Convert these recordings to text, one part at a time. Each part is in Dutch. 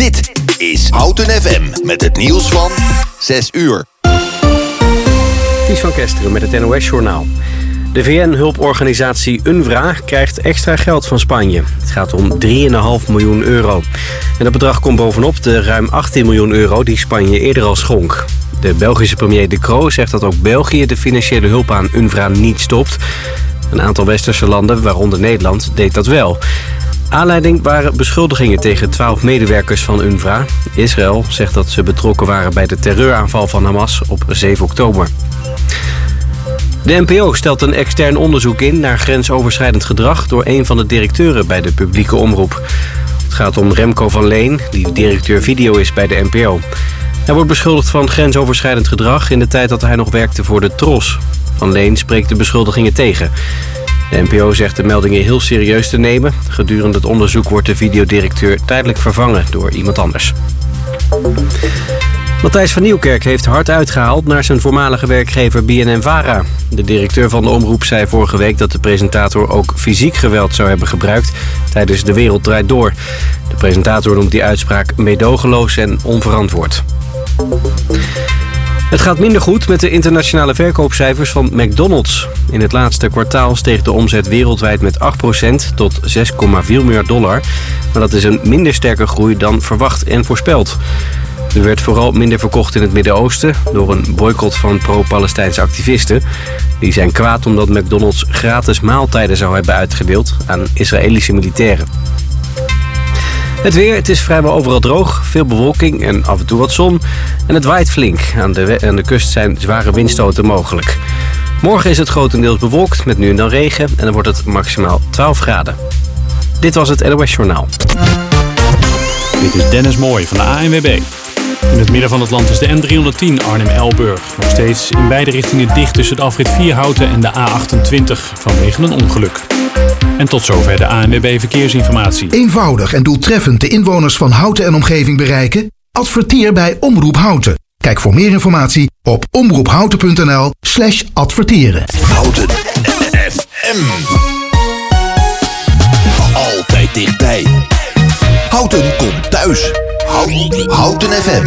Dit is Houten FM met het nieuws van 6 uur. Ties van Kesteren met het NOS-journaal. De VN-hulporganisatie UNRWA krijgt extra geld van Spanje. Het gaat om 3,5 miljoen euro. En dat bedrag komt bovenop de ruim 18 miljoen euro die Spanje eerder al schonk. De Belgische premier De Croo zegt dat ook België de financiële hulp aan UNRWA niet stopt. Een aantal westerse landen, waaronder Nederland, deed dat wel. Aanleiding waren beschuldigingen tegen 12 medewerkers van UNRWA. Israël zegt dat ze betrokken waren bij de terreuraanval van Hamas op 7 oktober. De NPO stelt een extern onderzoek in naar grensoverschrijdend gedrag... door een van de directeuren bij de publieke omroep. Het gaat om Remco van Leen, die directeur video is bij de NPO. Hij wordt beschuldigd van grensoverschrijdend gedrag... in de tijd dat hij nog werkte voor de TROS. Van Leen spreekt de beschuldigingen tegen. De NPO zegt de meldingen heel serieus te nemen. Gedurende het onderzoek wordt de videodirecteur tijdelijk vervangen door iemand anders. Matthijs van Nieuwkerk heeft hard uitgehaald naar zijn voormalige werkgever BNN-Vara. De directeur van de omroep zei vorige week dat de presentator ook fysiek geweld zou hebben gebruikt tijdens De Wereld Draait Door. De presentator noemt die uitspraak meedogenloos en onverantwoord. Het gaat minder goed met de internationale verkoopcijfers van McDonald's. In het laatste kwartaal steeg de omzet wereldwijd met 8% tot 6,4 miljard dollar. Maar dat is een minder sterke groei dan verwacht en voorspeld. Er werd vooral minder verkocht in het Midden-Oosten door een boycott van pro-Palestijnse activisten. Die zijn kwaad omdat McDonald's gratis maaltijden zou hebben uitgedeeld aan Israëlische militairen. Het weer, het is vrijwel overal droog, veel bewolking en af en toe wat zon. En het waait flink. Aan de, aan de kust zijn zware windstoten mogelijk. Morgen is het grotendeels bewolkt met nu en dan regen en dan wordt het maximaal 12 graden. Dit was het NOS Journaal. Dit is Dennis Mooij van de ANWB. In het midden van het land is de N310 Arnhem-Elburg. Nog steeds in beide richtingen dicht tussen de afrit Vierhouten en de A28 vanwege een ongeluk. En tot zover de ANWB Verkeersinformatie. Eenvoudig en doeltreffend de inwoners van Houten en omgeving bereiken? Adverteer bij Omroep Houten. Kijk voor meer informatie op omroephouten.nl slash adverteren. Houten FM. Altijd dichtbij. Houten komt thuis. Houten, FM.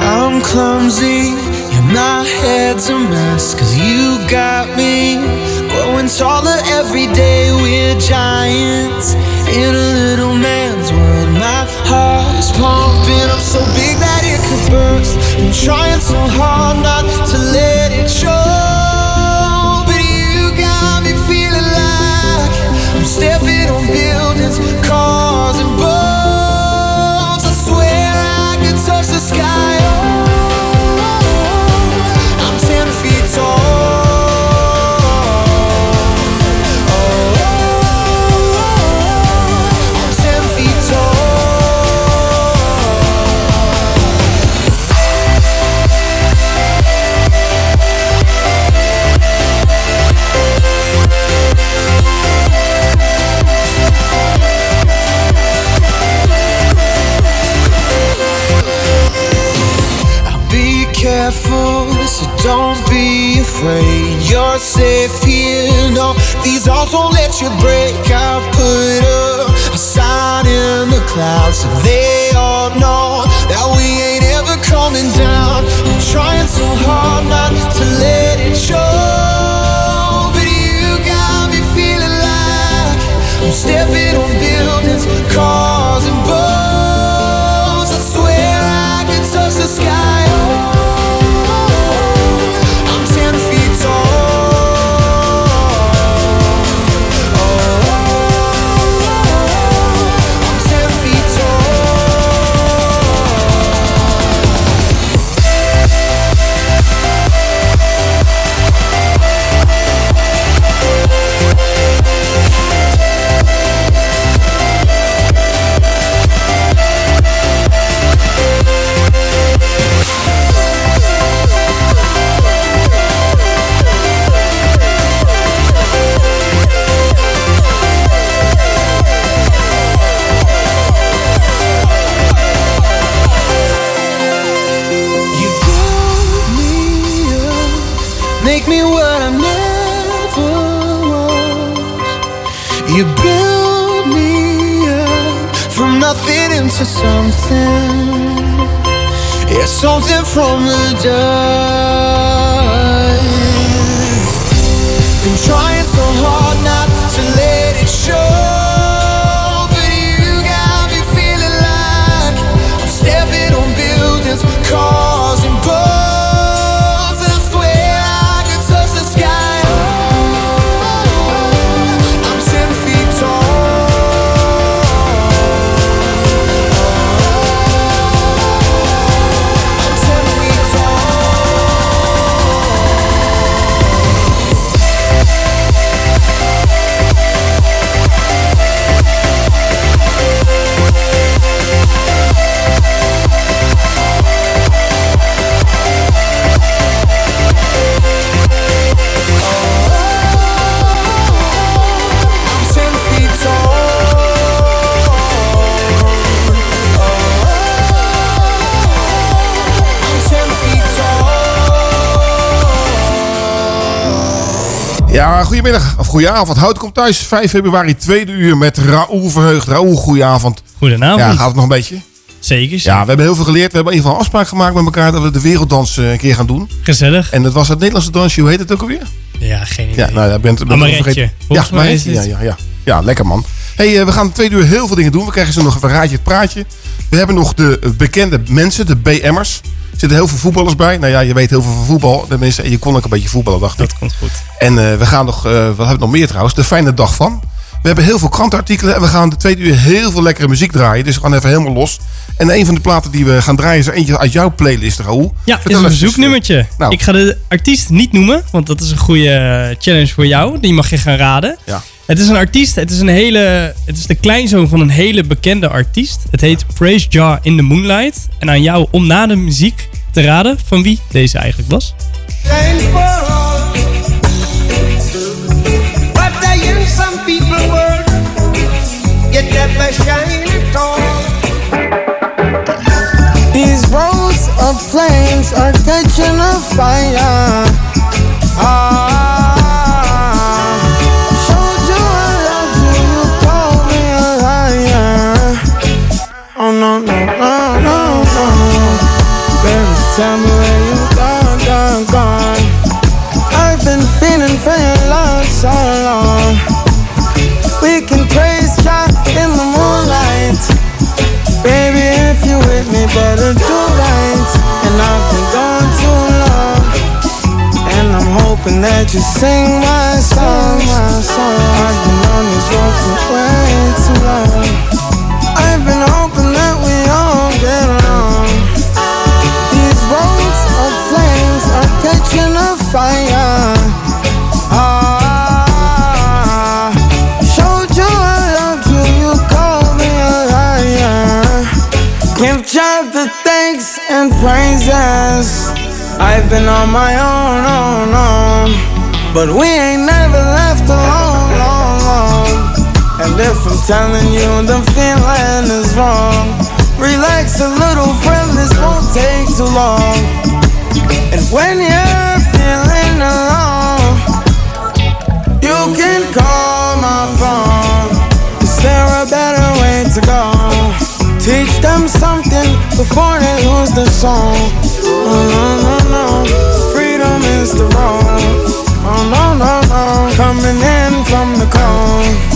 I'm clumsy, and my head's a mess. Cause you got me growing taller every day. We're giants in a little man's world. My heart is pumping up so big that it could burst. I'm trying so hard not to let careful, so don't be afraid. You're safe here. No, these walls won't let you break. I put up a sign in the clouds so they all know that we ain't ever coming down. I'm trying so hard not to to something. It's something from the dark. Goedemiddag of goedenavond. Hout komt thuis, 5 februari, tweede uur met Raoul Verheugd. Raoul, goedenavond. Goedenavond. Ja, gaat het nog een beetje? Zeker. Ja, we hebben heel veel geleerd. We hebben in ieder geval een afspraak gemaakt met elkaar dat we de werelddans eh, een keer gaan doen. Gezellig. En dat was het Nederlandse dansje, hoe heet het ook alweer? Ja, geen idee. Ja, nou ja, bent bent Amaretje. vergeten. Ja, is ja, ja, ja. Ja, lekker man. hey, eh, we gaan de tweede uur heel veel dingen doen. We krijgen zo nog even een raadje het praatje. We hebben nog de bekende mensen, de BM'ers. Er zitten heel veel voetballers bij. Nou ja, je weet heel veel van voetbal. Tenminste, en je kon ook een beetje voetballen, dacht ik. Dat komt goed. En eh, we gaan nog, eh, wat hebben we nog meer trouwens? De fijne dag van. We hebben heel veel krantenartikelen en we gaan de tweede uur heel veel lekkere muziek draaien. Dus we gaan even helemaal los. En een van de platen die we gaan draaien is er eentje uit jouw playlist, Raoul. Ja, het Vertel is een verzoeknummertje. eh, nou. Ik ga de artiest niet noemen, want dat is een goede challenge voor jou. Die mag je gaan raden. Ja. Het is een artiest, het is, een hele, het is de kleinzoon van een hele bekende artiest. Het heet Praise Jar in the Moonlight. En aan jou om na de muziek te raden van wie deze eigenlijk was. These roads of flames are catching a fire. Been on my own, own, own. But we ain't never left alone, long, long. And if I'm telling you the feeling is wrong, relax a little, friend, this won't take too long. And when you're feeling alone, you can call my phone. Is there a better way to go? Teach them something before they lose the song. Oh no in from the cold.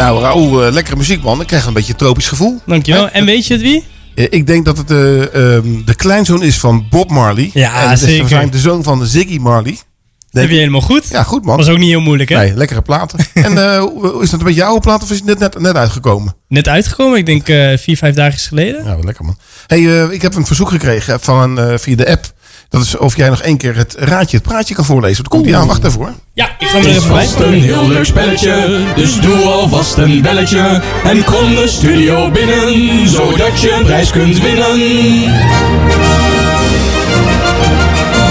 Nou, Raoul, eh, lekkere muziek, man. Ik krijg een beetje een tropisch gevoel. Dankjewel. En weet je het wie? Eh, ik denk dat het eh, ehm, de kleinzoon is van Bob Marley. Ja, en het is zeker. waarschijnlijk de zoon van Ziggy Marley. Heb je helemaal goed. Ja, goed man. Was ook niet heel moeilijk, hè? Nee, lekkere platen. en eh, is dat een beetje jouw plaat of is het net, net, net uitgekomen? Net uitgekomen, ik denk eh, vier, vijf dagen geleden. Ja, wel lekker man. Hey, eh, ik heb een verzoek gekregen van, eh, via de app. Dat is of jij nog één keer het raadje, het praatje kan voorlezen. Dat komt hij aan. Wacht even hoor. Ja, ik ga hem er Het is even bij. een heel leuk spelletje, dus doe alvast een belletje. En kom de studio binnen, zodat je een prijs kunt winnen.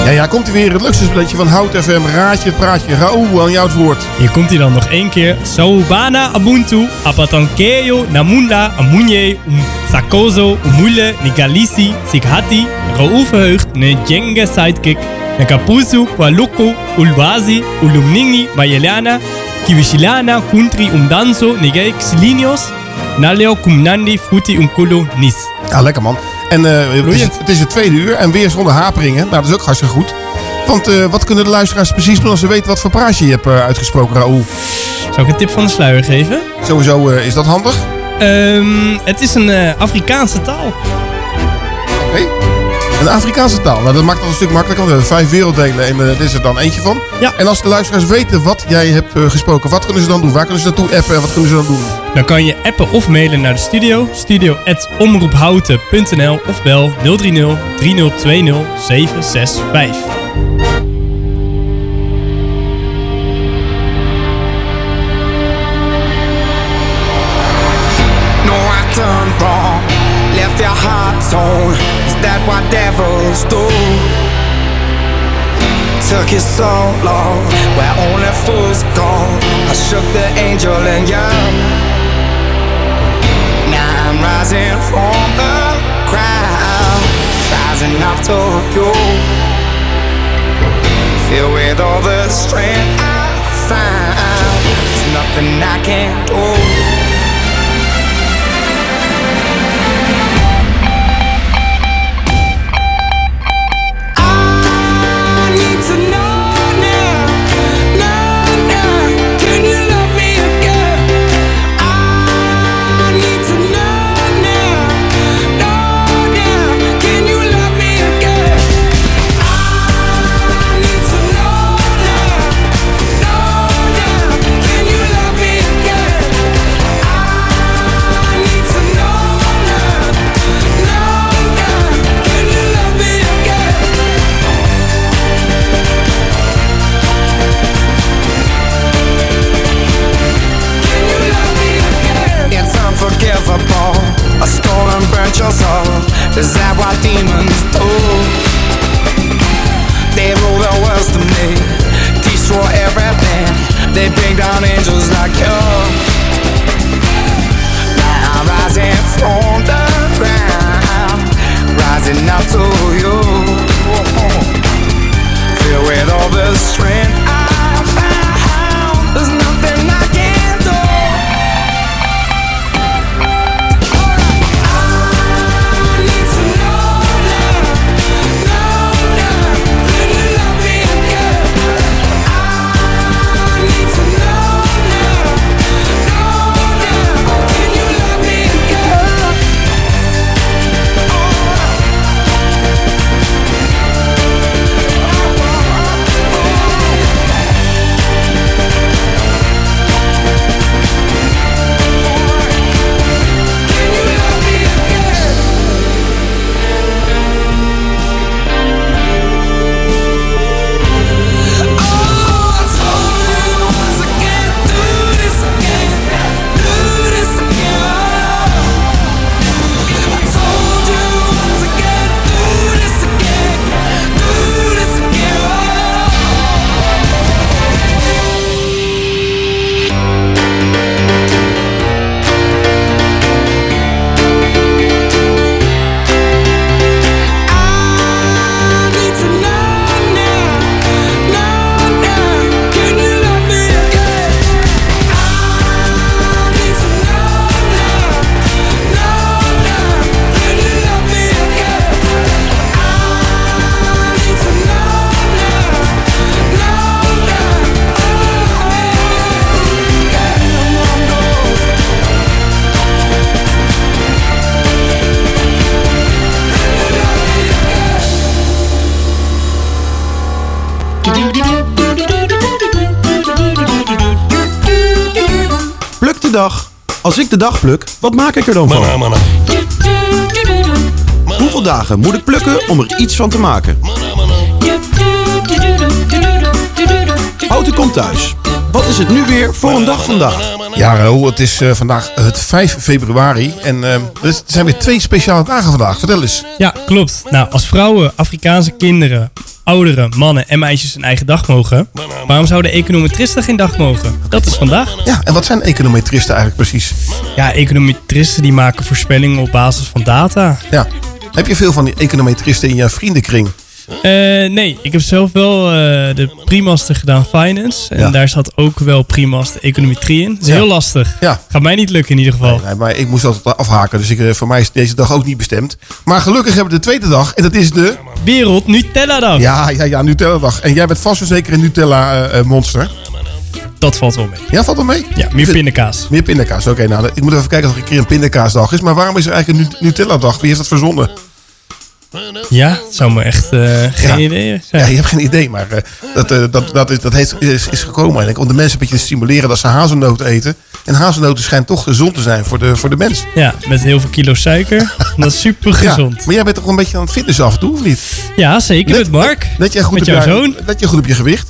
Ja, ja, komt hij weer. Het leukste spelletje van Hout FM. Raadje, praatje. Raoul, aan jou het woord. Hier komt hij dan nog één keer. Saubana Ubuntu, Apatankeyo, Namunda, Amunye, Um Sakozo, Umule, Nigalisi, Sikhati, Raoul Verheugd, Nejenge Sidekick, Nakapusu, Kwaluku, Ulwazi, Ulumningi, Mayelana, Kiwishilana, Kuntri, Umdanso, Nigek Silinios, Naleo, Kumnandi, Futi, Umkulu, Nis. Ja, lekker man. En eh, het, is, het is het tweede uur en weer zonder haperingen. Nou, dat is ook hartstikke goed. Want eh, wat kunnen de luisteraars precies doen als ze weten wat voor praatje je hebt eh, uitgesproken, Raoul? Zou ik een tip van de sluier geven? Sowieso is dat handig. Ehm, het is een Afrikaanse taal. Oké. Een Afrikaanse taal. Nou, dat maakt het een stuk makkelijker. Want we hebben vijf werelddelen en eh, dit is er dan eentje van. Ja. En als de luisteraars weten wat jij hebt eh, gesproken, wat kunnen ze dan doen? Waar kunnen ze naartoe appen en wat kunnen ze dan doen? Dan kan je appen of mailen naar de studio. Studio.omroephouten.nl of bel 030 3020 765. No, I turned wrong, left your heart torn. Is that what devils do? Took you so long, where only fools go. I shook the angel in you. Now I'm rising from the crowd, rising up to you. Filled with all the strength I found, there's nothing I can't do. Is demons do? They rule the world to me. Destroy everything. They bring down angels like you. Now I'm rising from the ground. Rising up to you. De dag pluk, wat maak ik er dan van? Hoeveel dagen moet ik plukken om er iets van te maken? Houten komt thuis. Wat is het nu weer voor een dag vandaag? Ja, Raoul, het is eh, vandaag het 5 februari. En eh, er zijn weer twee speciale dagen vandaag. Vertel eens. Ja, klopt. Nou, als vrouwen, Afrikaanse kinderen, ouderen, mannen en meisjes een eigen dag mogen, waarom zouden econometristen geen dag mogen? Dat is vandaag. Ja, en wat zijn econometristen eigenlijk precies? Ja, econometristen die maken voorspellingen op basis van data. Ja. Heb je veel van die econometristen in jouw vriendenkring? Eh, nee, ik heb zelf wel eh, de primaster gedaan finance. En Ja. daar zat ook wel primaster econometrie in. Dat is Ja. heel lastig. Ja. Gaat mij niet lukken in ieder geval. Nee, nee, maar ik moest altijd afhaken. Dus ik, eh, voor mij is deze dag ook niet bestemd. Maar gelukkig hebben we de tweede dag. En dat is de... Wereld Nutella dag. Ja, ja, ja, Nutella dag. En jij bent vast en zeker een Nutella monster. Dat valt wel mee. Ja, valt dat mee? Ja, meer pindakaas. Meer pindakaas. Oké, nou, ik moet even kijken of er een keer een pindakaasdag is. Maar waarom is er eigenlijk een Nu- Nutella-dag? Wie heeft dat verzonnen? Ja, het zou me echt eh, geen Ja. idee zijn. Ja, je hebt geen idee, maar eh, dat, eh, dat, dat, is, dat heeft, is, is gekomen eigenlijk om de mensen een beetje te stimuleren dat ze hazelnoten eten. En hazelnoten schijnt toch gezond te zijn voor de, voor de mens. Ja, met heel veel kilo suiker. Dat is super gezond. Ja, maar jij bent toch een beetje aan het fitnessen af en toe, of niet? Ja, zeker met Mark. Let jij goed, Met op, jouw je- zoon. let je goed op je gewicht?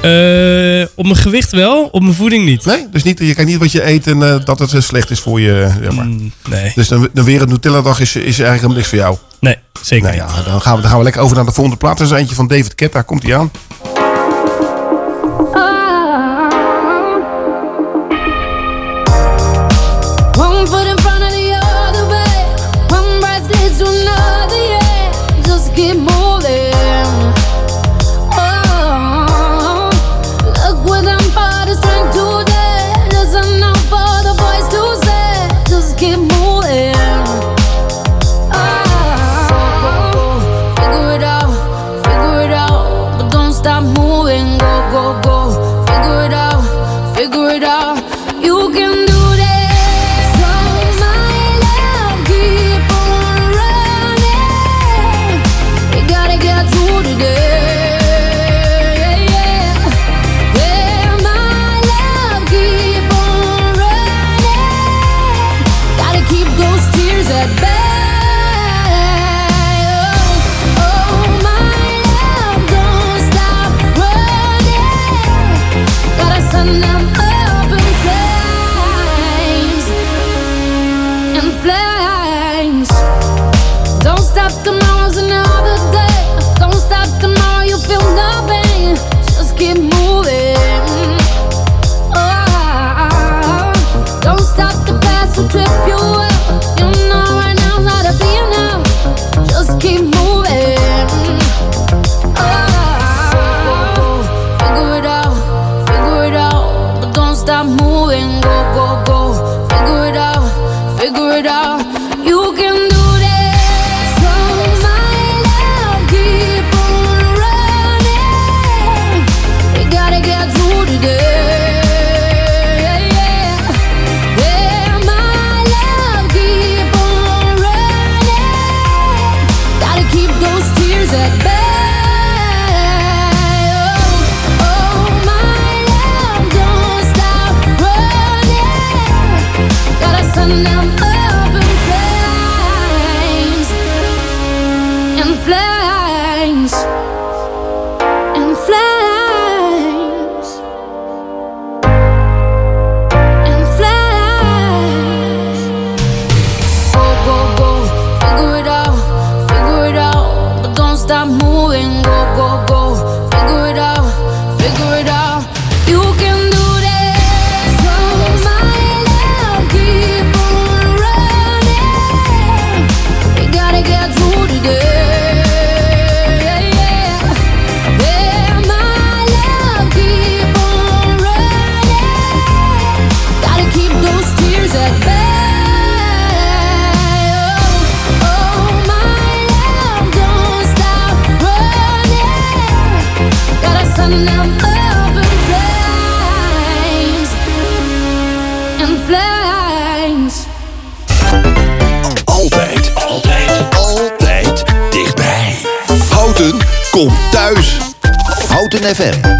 Eh, op mijn gewicht wel, op mijn voeding niet. Nee? Dus niet, je kijkt niet wat je eet en eh, dat het eh, slecht is voor je. Zeg maar. Mm, nee. Dus dan, dan weer het Nutella-dag is, is eigenlijk helemaal niks voor jou. Nee, zeker Nou ja, dan gaan, we, dan gaan we lekker over naar de volgende plaat. Er is eentje van David Ketta. Komt hij aan? Stop moving. Go, go, go. Thuis. Houten FM.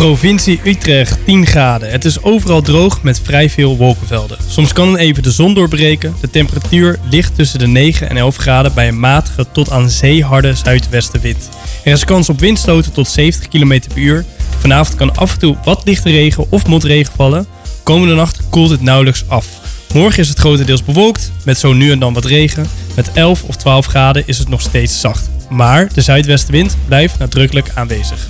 Provincie Utrecht 10 graden. Het is overal droog met vrij veel wolkenvelden. Soms kan even de zon doorbreken. De temperatuur ligt tussen de 9 en 11 graden bij een matige tot aan zeeharde zuidwestenwind. Er is kans op windstoten tot 70 km per uur. Vanavond kan af en toe wat lichte regen of motregen vallen. Komende nacht koelt het nauwelijks af. Morgen is het grotendeels bewolkt, met zo nu en dan wat regen. Met 11 of 12 graden is het nog steeds zacht. Maar de zuidwestenwind blijft nadrukkelijk aanwezig.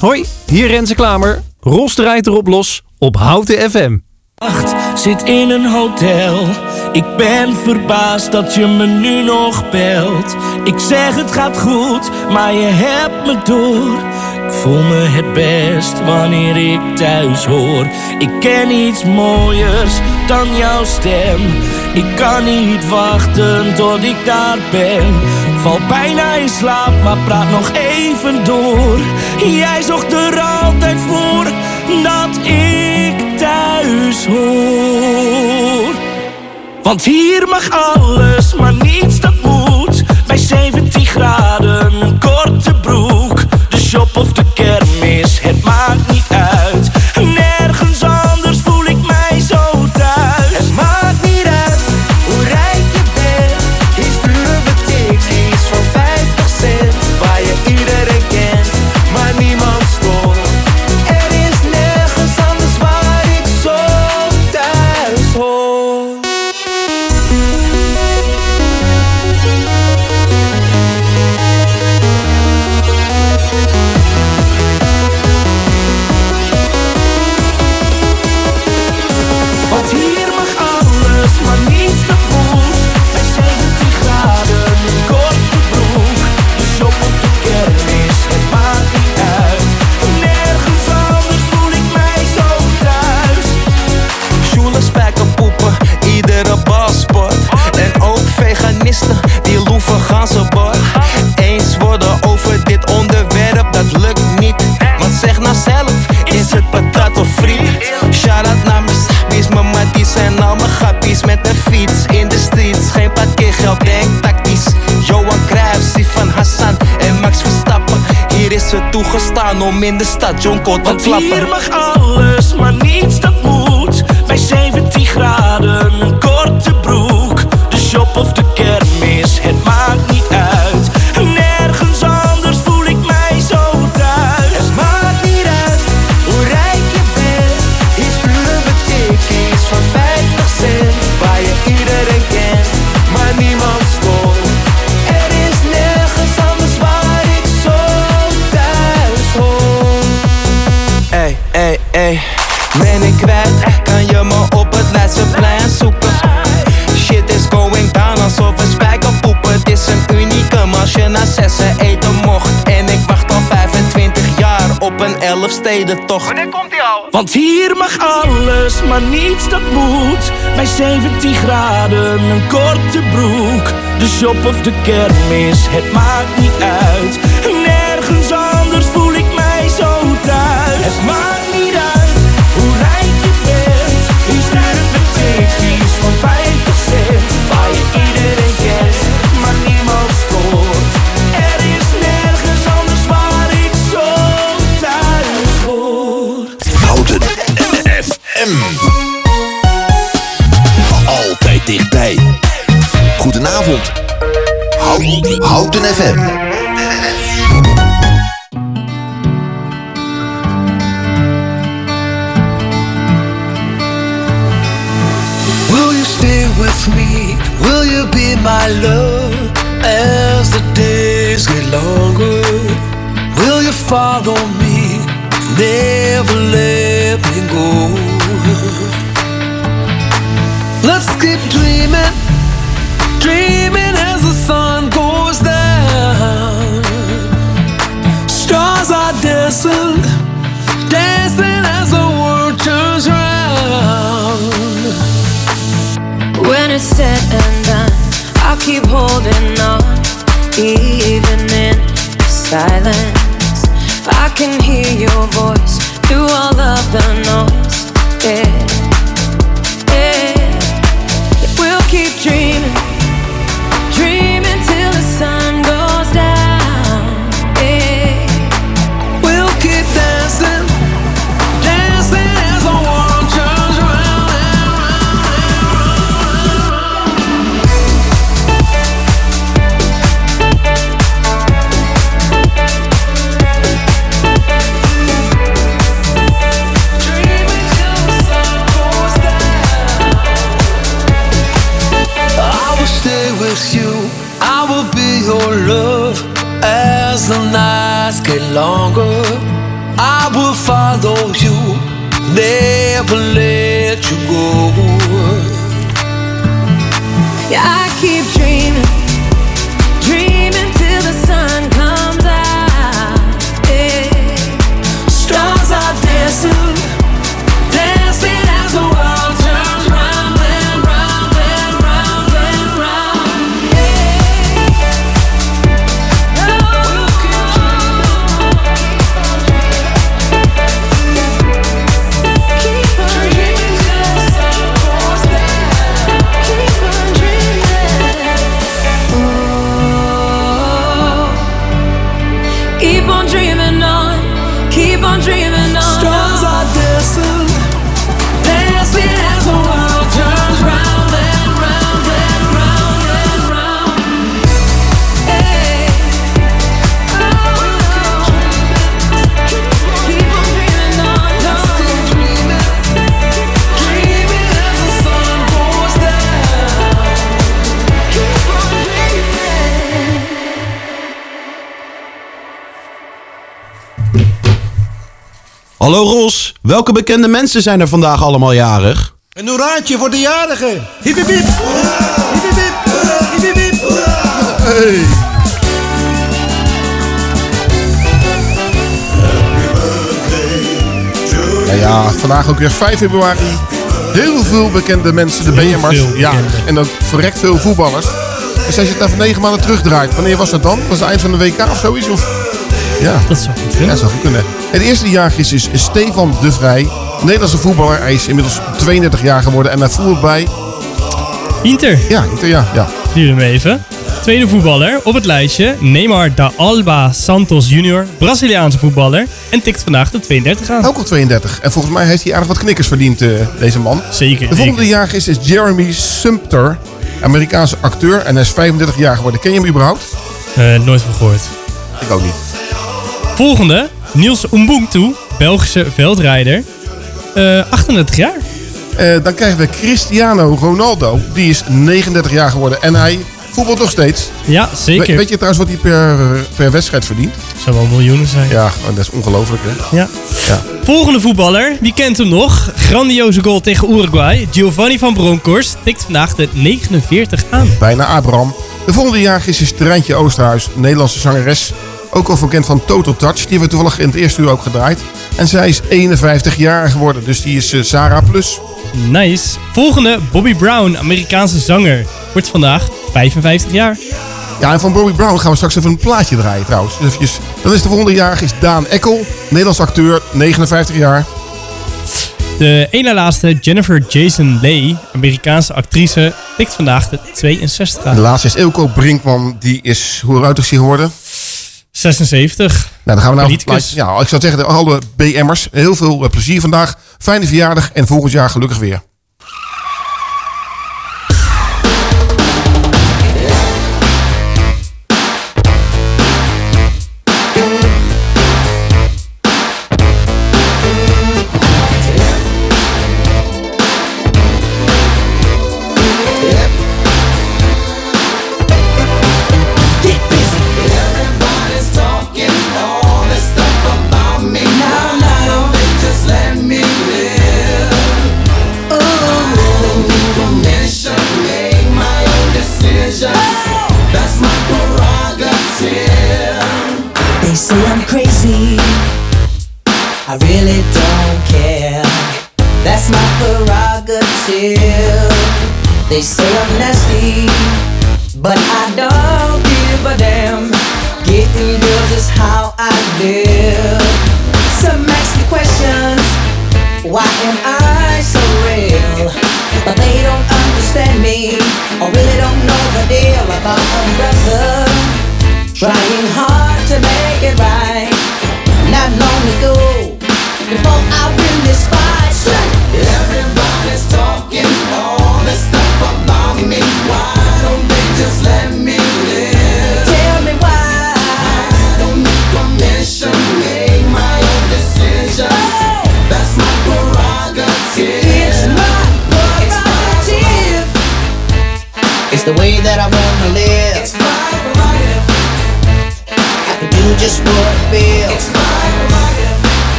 Hoi, hier Renze Klamer. Ros draait erop los op Houten FM. Wacht, zit in een hotel. Ik ben verbaasd dat je me nu nog belt. Ik zeg het gaat goed, maar je hebt me door. Ik voel me het best wanneer ik thuis hoor. Ik ken iets mooiers dan jouw stem. Ik kan niet wachten tot ik daar ben. Val bijna in slaap, maar praat nog even door. Jij zorgt er altijd voor dat ik thuis hoor. Want hier mag alles, maar niets dat moet. Bij 17 graden, mogen staan om in de stad Jonkot te Want klappen. hier mag alles, maar niets dat moet. Bij 17 Wanneer komt die al? Want hier mag alles, maar niets dat moet. Bij 17 graden, een korte broek. De shop of de kermis, het maakt niet uit. FM. Will you stay with me? Will you be my love as the days get longer? Will you follow me? Never let me go. Keep holding on, even in silence. I can hear your voice through all of the noise. Yeah. Get longer. I will follow you, never let you go. Yeah, I welke bekende mensen zijn er vandaag allemaal jarig? Een hoeraatje voor de jarigen. Hiep hiep hiep. Hiep hiep hiep. Hiep hiep hiep. Hey. Ja, ja, vandaag ook weer 5 februari. Heel veel bekende mensen, de BM'ers. Ja, en ook verrekt veel voetballers. Dus als je het nou van negen maanden terugdraait, wanneer was dat dan? Was het eind van de WK of zoiets? Of? Ja. Dat zou goed Ja, kunnen. dat zou goed kunnen. En de eerste jaar is, Stefan de Vrij. Nederlandse voetballer. Hij is inmiddels 32 jaar geworden en hij voetbalt bij... Inter. Ja, Inter, ja. ja. Duurde hem even. Tweede voetballer op het lijstje, Neymar da Alba Santos Jr., Braziliaanse voetballer. En tikt vandaag de 32 aan. Ook op 32. En volgens mij heeft hij aardig wat knikkers verdiend, eh, deze man. Zeker. De volgende jager is, is Jeremy Sumpter, Amerikaanse acteur. En hij is 35 jaar geworden. Ken je hem überhaupt? Eh, nooit van gehoord. Ik ook niet. Volgende, Niels Ubuntu, Belgische veldrijder. Eh 38 jaar. Eh, dan krijgen we Cristiano Ronaldo. Die is 39 jaar geworden. En hij voetbalt nog steeds. Ja, zeker. We- weet je trouwens wat hij per, eh, per wedstrijd verdient? Zou wel miljoenen zijn. Ja, dat is ongelooflijk hè. Ja. Ja. Volgende voetballer, wie kent hem nog? Grandioze goal tegen Uruguay. Giovanni van Bronckhorst tikt vandaag de 49 aan. Bijna Abraham. De volgende jaar is is Treintje Oosterhuis, Nederlandse zangeres. Ook al bekend van Total Touch. Die hebben we toevallig in het eerste uur ook gedraaid. En zij is 51 jaar geworden. Dus die is eh, Sarah Plus. Nice. Volgende, Bobby Brown, Amerikaanse zanger. Wordt vandaag 55 jaar. Ja, en van Bobby Brown gaan we straks even een plaatje draaien trouwens. Dus eventjes. Dan is de volgende jaar is Daan Ekkel, Nederlands acteur, 59 jaar. De ene laatste, Jennifer Jason Leigh, Amerikaanse actrice, tikt vandaag de 62 En aan. de laatste is Ilko Brinkman. Die is, hoe oud is hij geworden? 76. Nou, dan gaan we naar Politicus. Ja, ik zou zeggen, alle BM'ers, heel veel eh, plezier vandaag. Fijne verjaardag en volgend jaar gelukkig weer.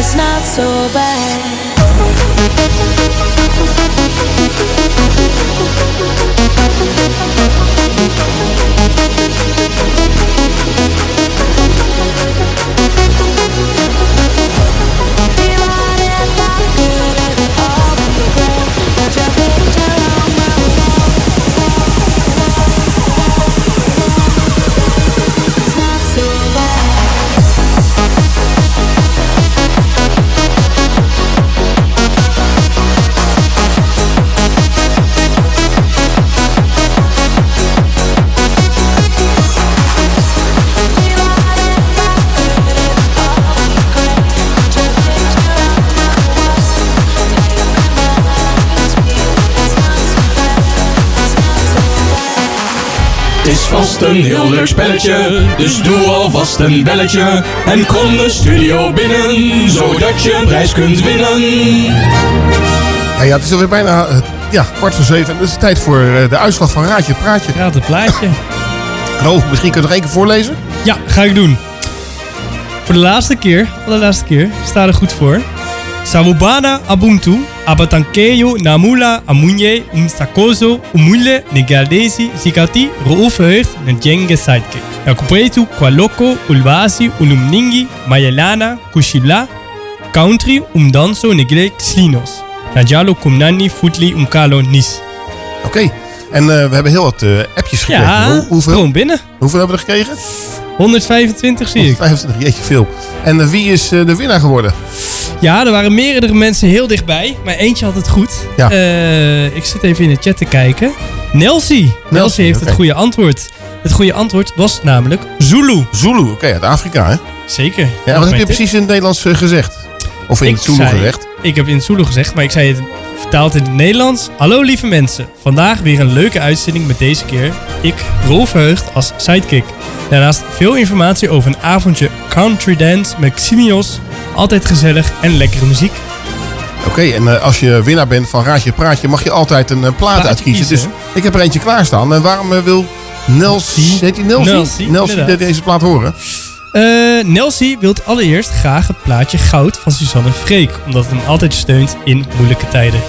It's not so bad, vast een heel leuk spelletje, dus doe alvast een belletje. En kom de studio binnen, zodat je een prijs kunt winnen. Ja, ja, het is alweer bijna eh, ja, kwart voor zeven. En het is tijd voor eh, de uitslag van Raadje het Praatje. Raad het plaatje. Oh, misschien kun je nog één keer voorlezen? Ja, ga ik doen. Voor de laatste keer, voor de laatste keer, sta er goed voor. Sawubana Ubuntu, Abatankeyo Namula Amunye Umsakozo Umule Negaldesi Sikati Ruufheugd Njenge Sidekick. Yakupretu Kwaloko Ulwasi Ulumningi Mayelana Kushila Country Umdanso Negle Slinos. Najalo Kumnani Futli Umkalo Nis. Oké. En eh, we hebben heel wat eh, appjes gekregen. Ja, Hoe- hoeveel? binnen. Hoeveel hebben we er gekregen? 125 zie ik. 125, jeetje veel. En eh, wie is eh, de winnaar geworden? Ja, er waren meerdere mensen heel dichtbij, maar eentje had het goed. Ja. Eh, ik zit even in de chat te kijken. Nelsie. Nelsie heeft het goede antwoord. Het goede antwoord was namelijk Zulu. Zulu, oké, uit Afrika hè? Zeker. Ja, wat heb je precies in het Nederlands gezegd? Of in Ik het Zulu zei- gezegd? Ik heb in het Zulu gezegd, maar ik zei het vertaald in het Nederlands. Hallo lieve mensen. Vandaag weer een leuke uitzending met deze keer ik, Rolf Heugd, als sidekick. Daarnaast veel informatie over een avondje country dance met Ximios. Altijd gezellig en lekkere muziek. Oké, en eh, als je winnaar bent van Raadje Praatje, mag je altijd een eh, plaat Plaat uitkiezen. kiezen, dus ik heb er eentje klaarstaan. En waarom eh, wil Nelsie, heet die Nelsie? Nelsie, Nelsie inderdaad. deze plaat horen? Eh, Nelsie wil allereerst graag het plaatje Goud van Suzanne Freek, omdat het hem altijd steunt in moeilijke tijden.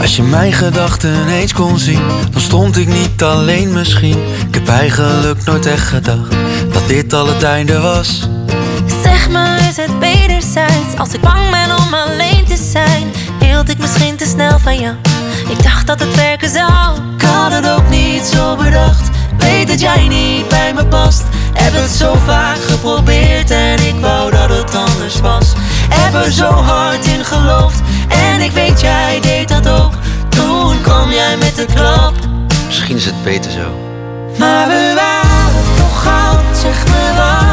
Als je mijn gedachten eens kon zien, dan stond ik niet alleen misschien. Ik heb eigenlijk nooit echt gedacht dat dit al het einde was. Zeg me, is het wederzijds? Als ik bang ben om alleen te zijn, hield ik misschien te snel van jou. Ik dacht dat het werken zou. Ik had het ook niet zo bedacht. Weet dat jij niet bij me past. Heb het zo vaak geprobeerd en ik wou dat het anders was. Heb er zo hard in geloofd en ik weet jij deed dat ook. Toen kwam jij met de klap. Misschien is het beter zo. Maar we waren toch goud. Zeg me wat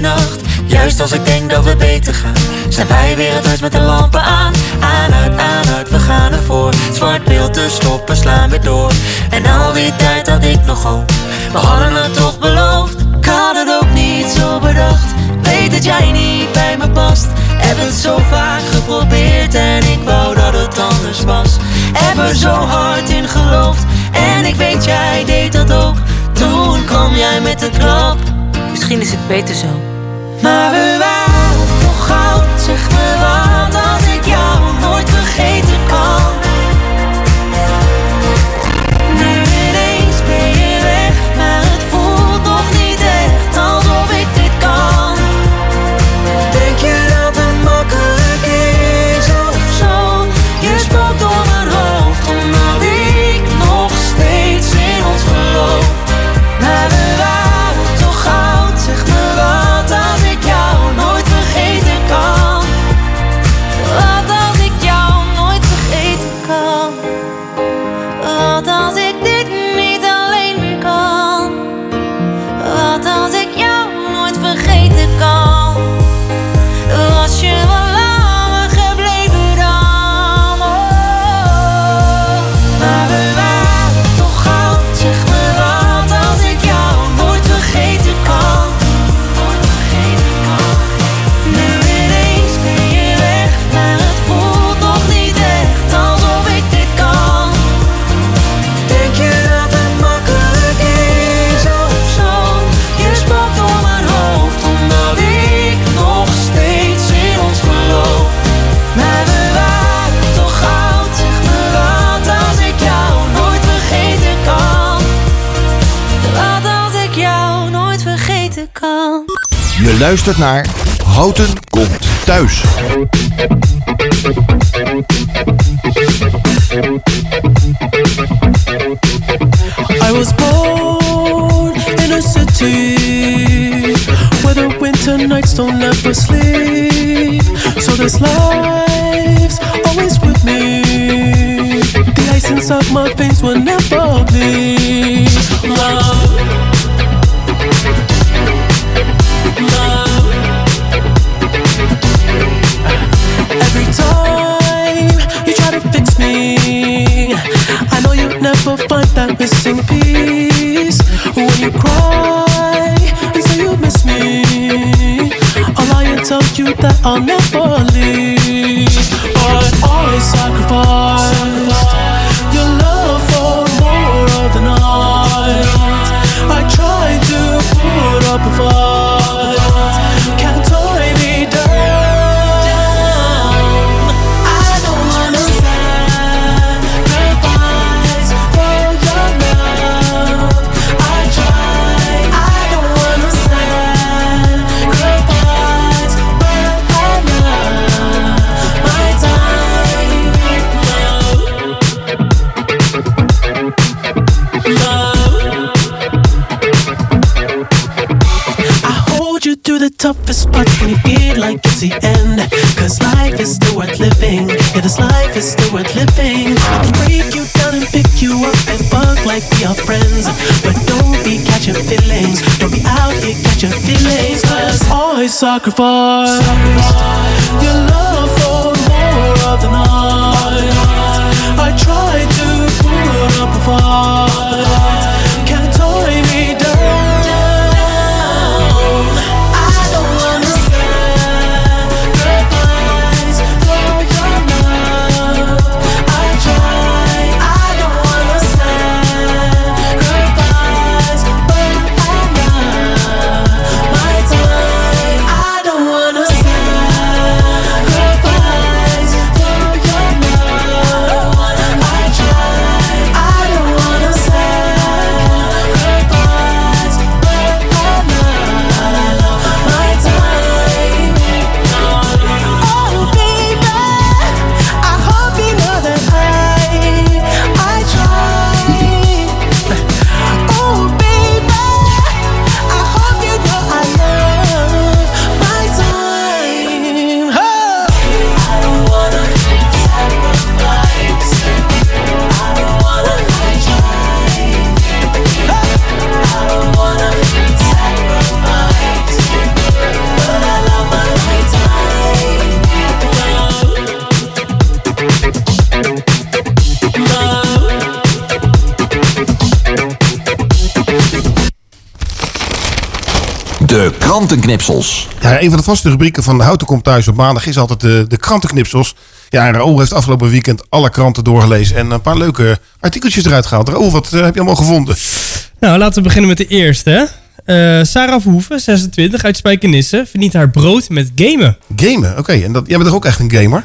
nacht? Juist als ik denk dat we beter gaan, Zijn wij weer het huis met de lampen aan. Aan, uit, aan, uit, we gaan ervoor. Zwart beeld te stoppen, slaan weer door. En al die tijd had ik nog hoop We hadden het toch beloofd. Ik had het ook niet zo bedacht. Weet dat jij niet bij me past. Heb het zo vaak geprobeerd En ik wou dat het anders was. Heb er zo hard in geloofd En ik weet jij deed dat ook. Toen kwam jij met de klap Misschien is het beter zo. Houten komt thuis. I was born in a city where the winter nights don't ever sleep. So this life's always with me. The ice inside my veins will never bleed. Love. Find that missing piece. When you cry and say you miss me, I'll lie and tell you that I'll never leave. But I sacrificed parts when you feel like it's the end. Cause life is still worth living. Yeah, this life is still worth living. I can break you down and pick you up and fuck like we are friends. But don't be catching feelings. Don't be out here catching feelings. Cause I sacrifice your love for more of the night. Krantenknipsels. Ja, een van de vaste rubrieken van Houten komt thuis op maandag is altijd de, de krantenknipsels. Ja, Raoul heeft afgelopen weekend alle kranten doorgelezen en een paar leuke artikeltjes eruit gehaald. Raoul, wat eh, heb je allemaal gevonden? Nou, laten we beginnen met de eerste. Eh, Sarah Verhoeven, 26, uit Spijkenisse, verdient haar brood met gamen. Gamen, oké. En dat, jij bent toch ook echt een gamer?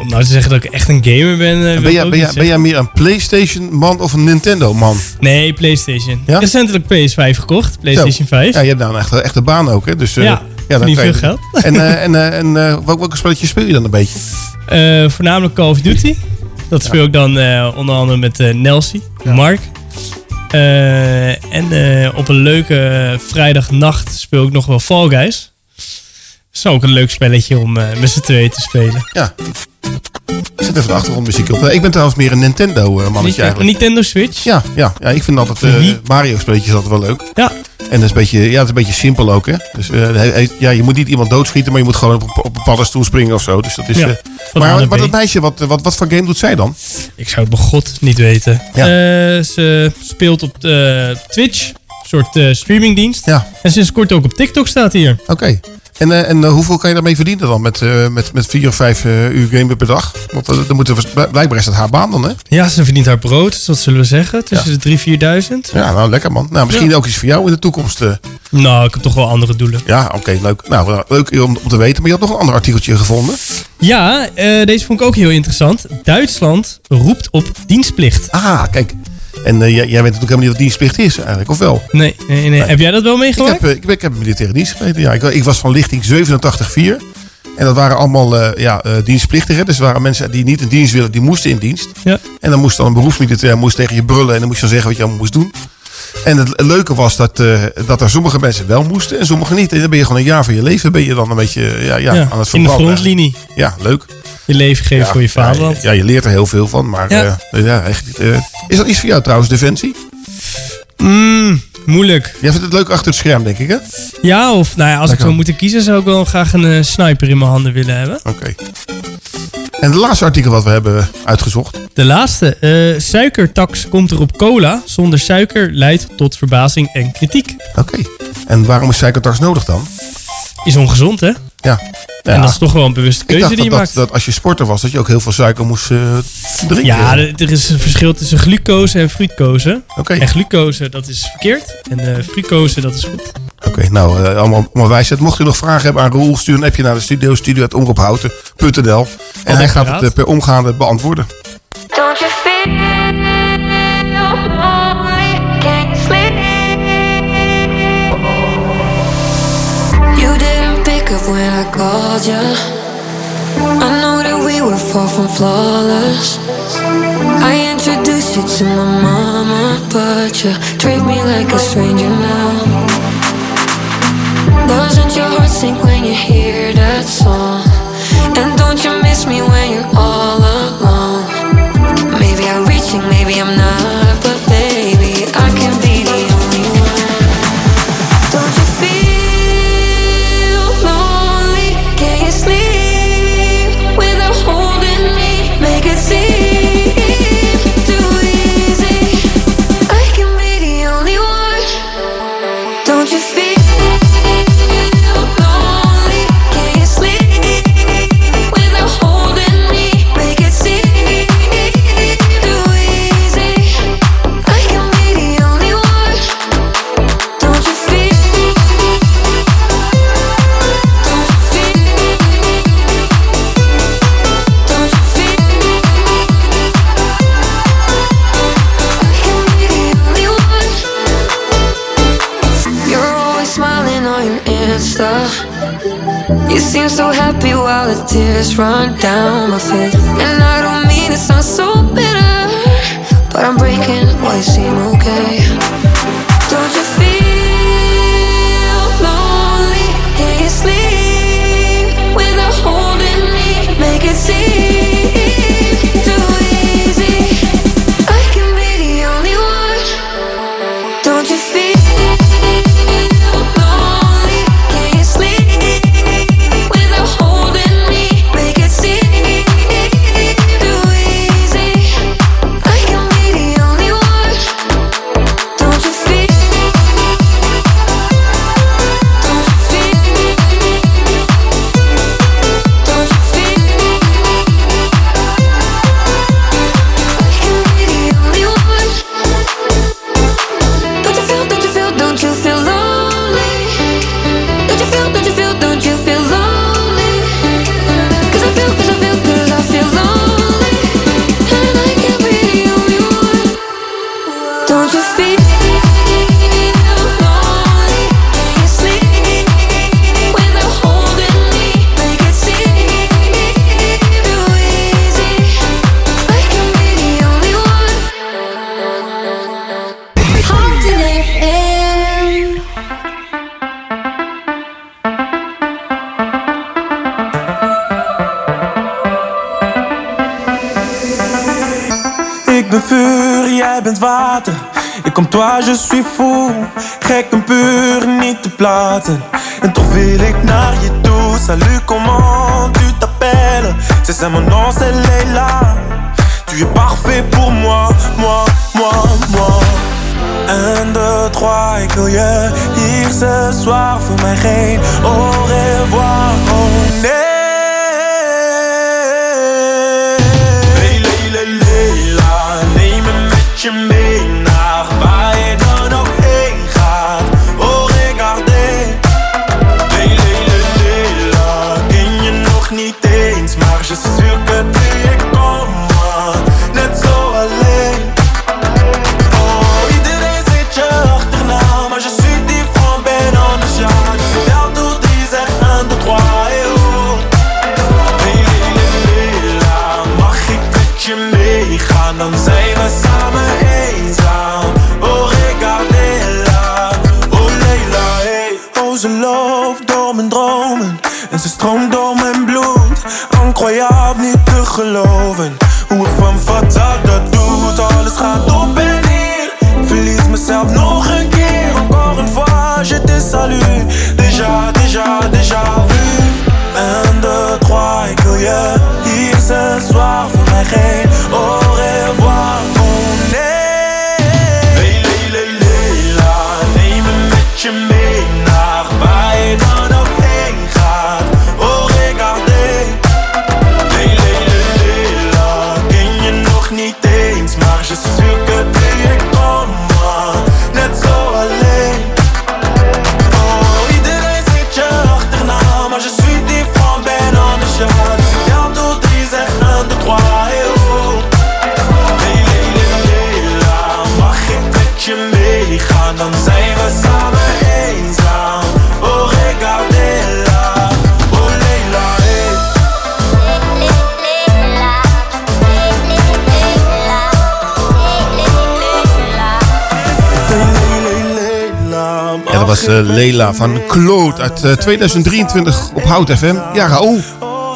Om nou te zeggen dat ik echt een gamer ben. eh, Ben jij, ben, jij, niet ben jij zeggen. meer een PlayStation man of een Nintendo man? Nee, PlayStation. Ja? Recentelijk PS5 gekocht, PlayStation Zo. 5. Ja, je hebt nou een echte, baan ook, hè? Dus, eh, Ja, dan verdien krijg veel je- geld. En, eh, en, en welke, welke spelletjes speel je dan een beetje? Voornamelijk Call of Duty. Dat speel ik dan onder andere met Nelsie, Mark. En op een leuke vrijdagnacht speel ik nog wel Fall Guys. Dat is ook een leuk spelletje om eh, met z'n tweeën te spelen. Ja. Zet even de achtergrondmuziek op. Eh, Ik ben trouwens meer een Nintendo-mannetje Niet- eigenlijk. Nintendo Switch? Ja, ja, ja, ik vind altijd eh, Mario-spelletjes altijd wel leuk. Ja. En dat is een beetje, ja, het is een beetje simpel ook, hè. Dus eh, ja, je moet niet iemand doodschieten, maar je moet gewoon op, op een paddenstoel springen of zo. Dus dat is... Ja, eh, maar B. dat meisje, wat, wat, wat voor game doet zij dan? Ik zou het bij god niet weten. Ja. Eh, ze speelt op eh, Twitch, een soort eh, streamingdienst. Ja. En sinds kort ook op TikTok staat hier. Oké. En, eh, en eh, hoeveel kan je daarmee verdienen dan met, eh, met, met vier of vijf uur gamen per dag? Want dan moeten we, blijkbaar is dat haar baan dan, hè? Ja, ze verdient haar brood, dus wat zullen we zeggen? Tussen de 3.000, 4.000. Ja, nou lekker man. Nou, misschien Ja. ook iets voor jou in de toekomst. Nou, ik heb toch wel andere doelen. Ja, oké, leuk. Nou, leuk om, om te weten. Maar je had nog een ander artikeltje gevonden. Ja, deze vond ik ook heel interessant. Duitsland roept op dienstplicht. Ah, kijk. En eh, jij, jij weet natuurlijk helemaal niet wat dienstplicht is eigenlijk, of wel? Nee, nee, nee. Heb jij dat wel Ik meegemaakt? heb, eh, ik, ik heb militaire dienst. Ja, ik, ik was van lichting 87-4. En dat waren allemaal eh, ja, eh, dienstplichtigen. Dus er waren mensen die niet in dienst willen, die moesten in dienst. Ja. En dan moest dan een beroepsmilitair moest tegen je brullen. En dan moest je dan zeggen wat je allemaal moest doen. En het leuke was dat, eh, dat er sommige mensen wel moesten en sommige niet. En dan ben je gewoon een jaar van je leven ben je dan een beetje eh, ja, ja, Ja, aan het in de verbranden. frontlinie. Ja, leuk. Je leven geven Ja, voor je vaderland. Ja, je leert er heel veel van. Maar Ja. eh, echt, niet, eh, is dat iets voor jou trouwens, Defensie? Mm, moeilijk. Jij vindt het leuk achter het scherm, denk ik, hè? Ja, of nou ja, als ik zou moeten kiezen, zou ik wel graag een eh, sniper in mijn handen willen hebben. Oké. En het laatste artikel wat we hebben uitgezocht. De laatste. eh, suikertax komt er op cola. Zonder suiker leidt tot verbazing en kritiek. Oké. En waarom is suikertax nodig dan? Is ongezond, hè? Ja. En dat is toch wel een bewuste Ik keuze dacht die je dat, maakt. dat, dat als je sporter was, dat je ook heel veel suiker moest eh, drinken. Ja, er is een verschil tussen glucose en fructose. Oké. En glucose, dat is verkeerd. En eh fructose, dat is goed. Oké, nou, eh, allemaal, allemaal wijsheid. Mocht u nog vragen hebben aan Roel, stuur een appje naar de studio, studio.omroephouten.nl. En hij gaat het per omgaande beantwoorden. Don't you feel called you. I know that we were far from flawless. I introduced you to my mama, but you treat me like a stranger now. Doesn't your heart sink when you hear that song? And don't you miss me when you're tears run down my face. And I don't mean it sounds so bitter, but I'm breaking you seem okay. Kom toi, je suis fou. Gek en puur, niet te platen. En toch wil ik naar je toe. Salut, comment tu t'appelles? C'est ça mon nom, c'est Leila. Tu es parfait pour moi, moi, moi, moi. Un, deux, trois, ik wil je hier ce soir. Voor mij geen au revoir, oh ze loopt door mijn dromen en ze stroomt door mijn bloed. Incroyable, niet te geloven hoe ik van fatal dat doet. Alles gaat op en neer. Verlies mezelf nog een keer. Encore une fois, je te salue. Déjà, déjà, déjà vu. Un, deux, trois, ik wil je hier ce soir. Voor mij geen dat was eh, Leila van Claude uit eh, 2023 op Hout FM. Ja, Raoul.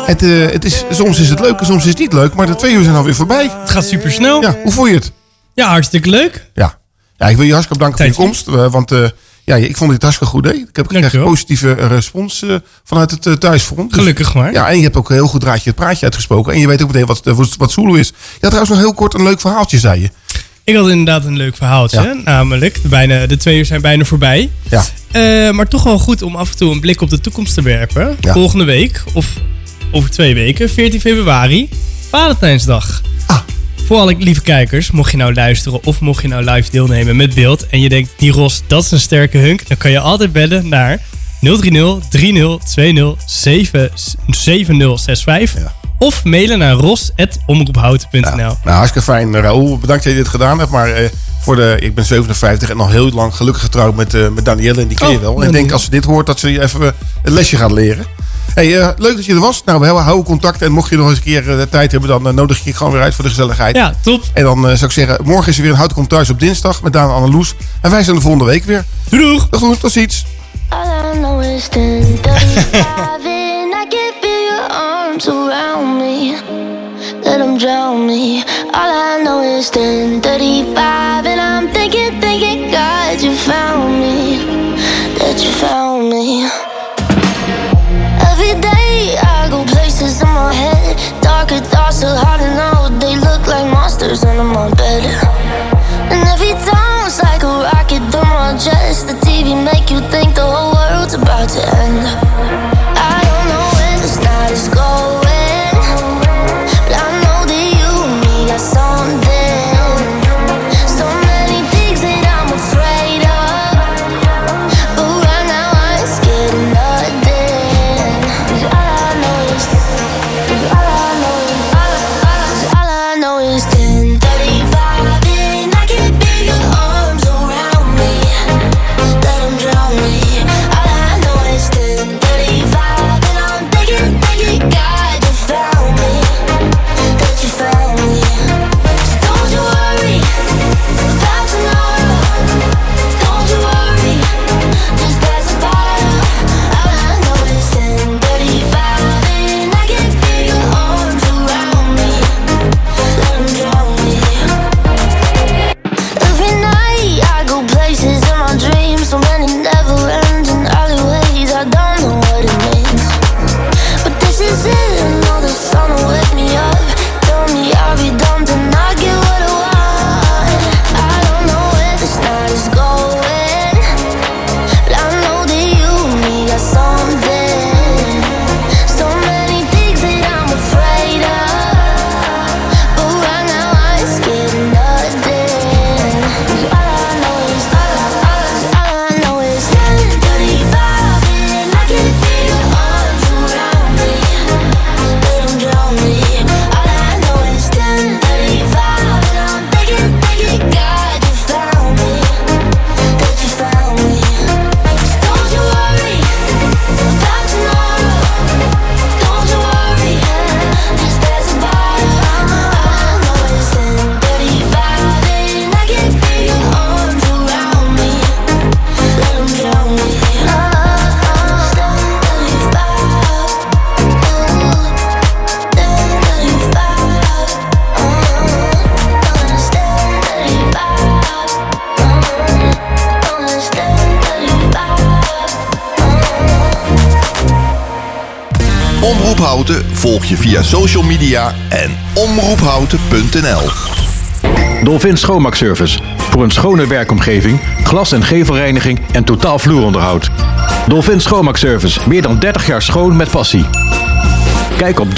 Het, eh, het is, soms is het leuk en soms is het niet leuk, maar de twee uur zijn alweer voorbij. Het gaat super snel. Ja, hoe vond je het? Ja, hartstikke leuk. Ja. ja, ik wil je hartstikke bedanken voor je komst. eh, want eh, ja, ik vond dit hartstikke goed. Hè? Ik heb gekregen positieve respons eh, vanuit het eh, thuisfront. Dus- Gelukkig maar. Ja, en je hebt ook een heel goed draadje het praatje uitgesproken. En je weet ook meteen wat, wat, wat Zulu is. Had trouwens nog heel kort een leuk verhaaltje, zei je. Ik had inderdaad een leuk verhaaltje. Ja. Namelijk, de, bijna, de twee uur zijn bijna voorbij. Ja. Eh, maar toch wel goed om af en toe een blik op de toekomst te werpen. Ja. Volgende week, of over twee weken, 14 februari, Valentijnsdag. Ah. Voor alle lieve kijkers, mocht je nou luisteren of mocht je nou live deelnemen met beeld en je denkt, die Ros, dat is een sterke hunk, dan kan je altijd bellen naar 030 30 20 7 7065 of mailen naar ros.omroephouten.nl. Nou, hartstikke fijn. Raoul, bedankt dat je dit gedaan hebt. Maar eh, voor de, ik ben 57 en al heel lang gelukkig getrouwd met, eh, met Danielle. En die ken je Oh, wel. En ik denk als ze dit hoort, dat ze je even eh, een lesje gaat leren. Hey, eh, leuk dat je er was. Nou, we houden contact. En mocht je nog eens een keer eh, de tijd hebben, dan eh, nodig ik je gewoon weer uit voor de gezelligheid. Ja, top. En dan eh, zou ik zeggen, morgen is er weer een Houtkom thuis op dinsdag met Daan en Anneloes. En wij zijn de volgende week weer. Doei doeg. Tot ziens. All I know is 10:35 and I'm thinking, thinking, God, you found me. That you found me. Every day I go places in my head. Darker thoughts are hard to know. They look like monsters under my bed. And every time it's like a rocket through my chest. The TV make you think the whole world's about to end. Social media en omroephouten.nl. Dolphin Schoonmaakservice. Voor een schone werkomgeving, glas- en gevelreiniging en totaal vloeronderhoud. Dolphin Schoonmaakservice. Meer dan 30 jaar schoon met passie. Kijk op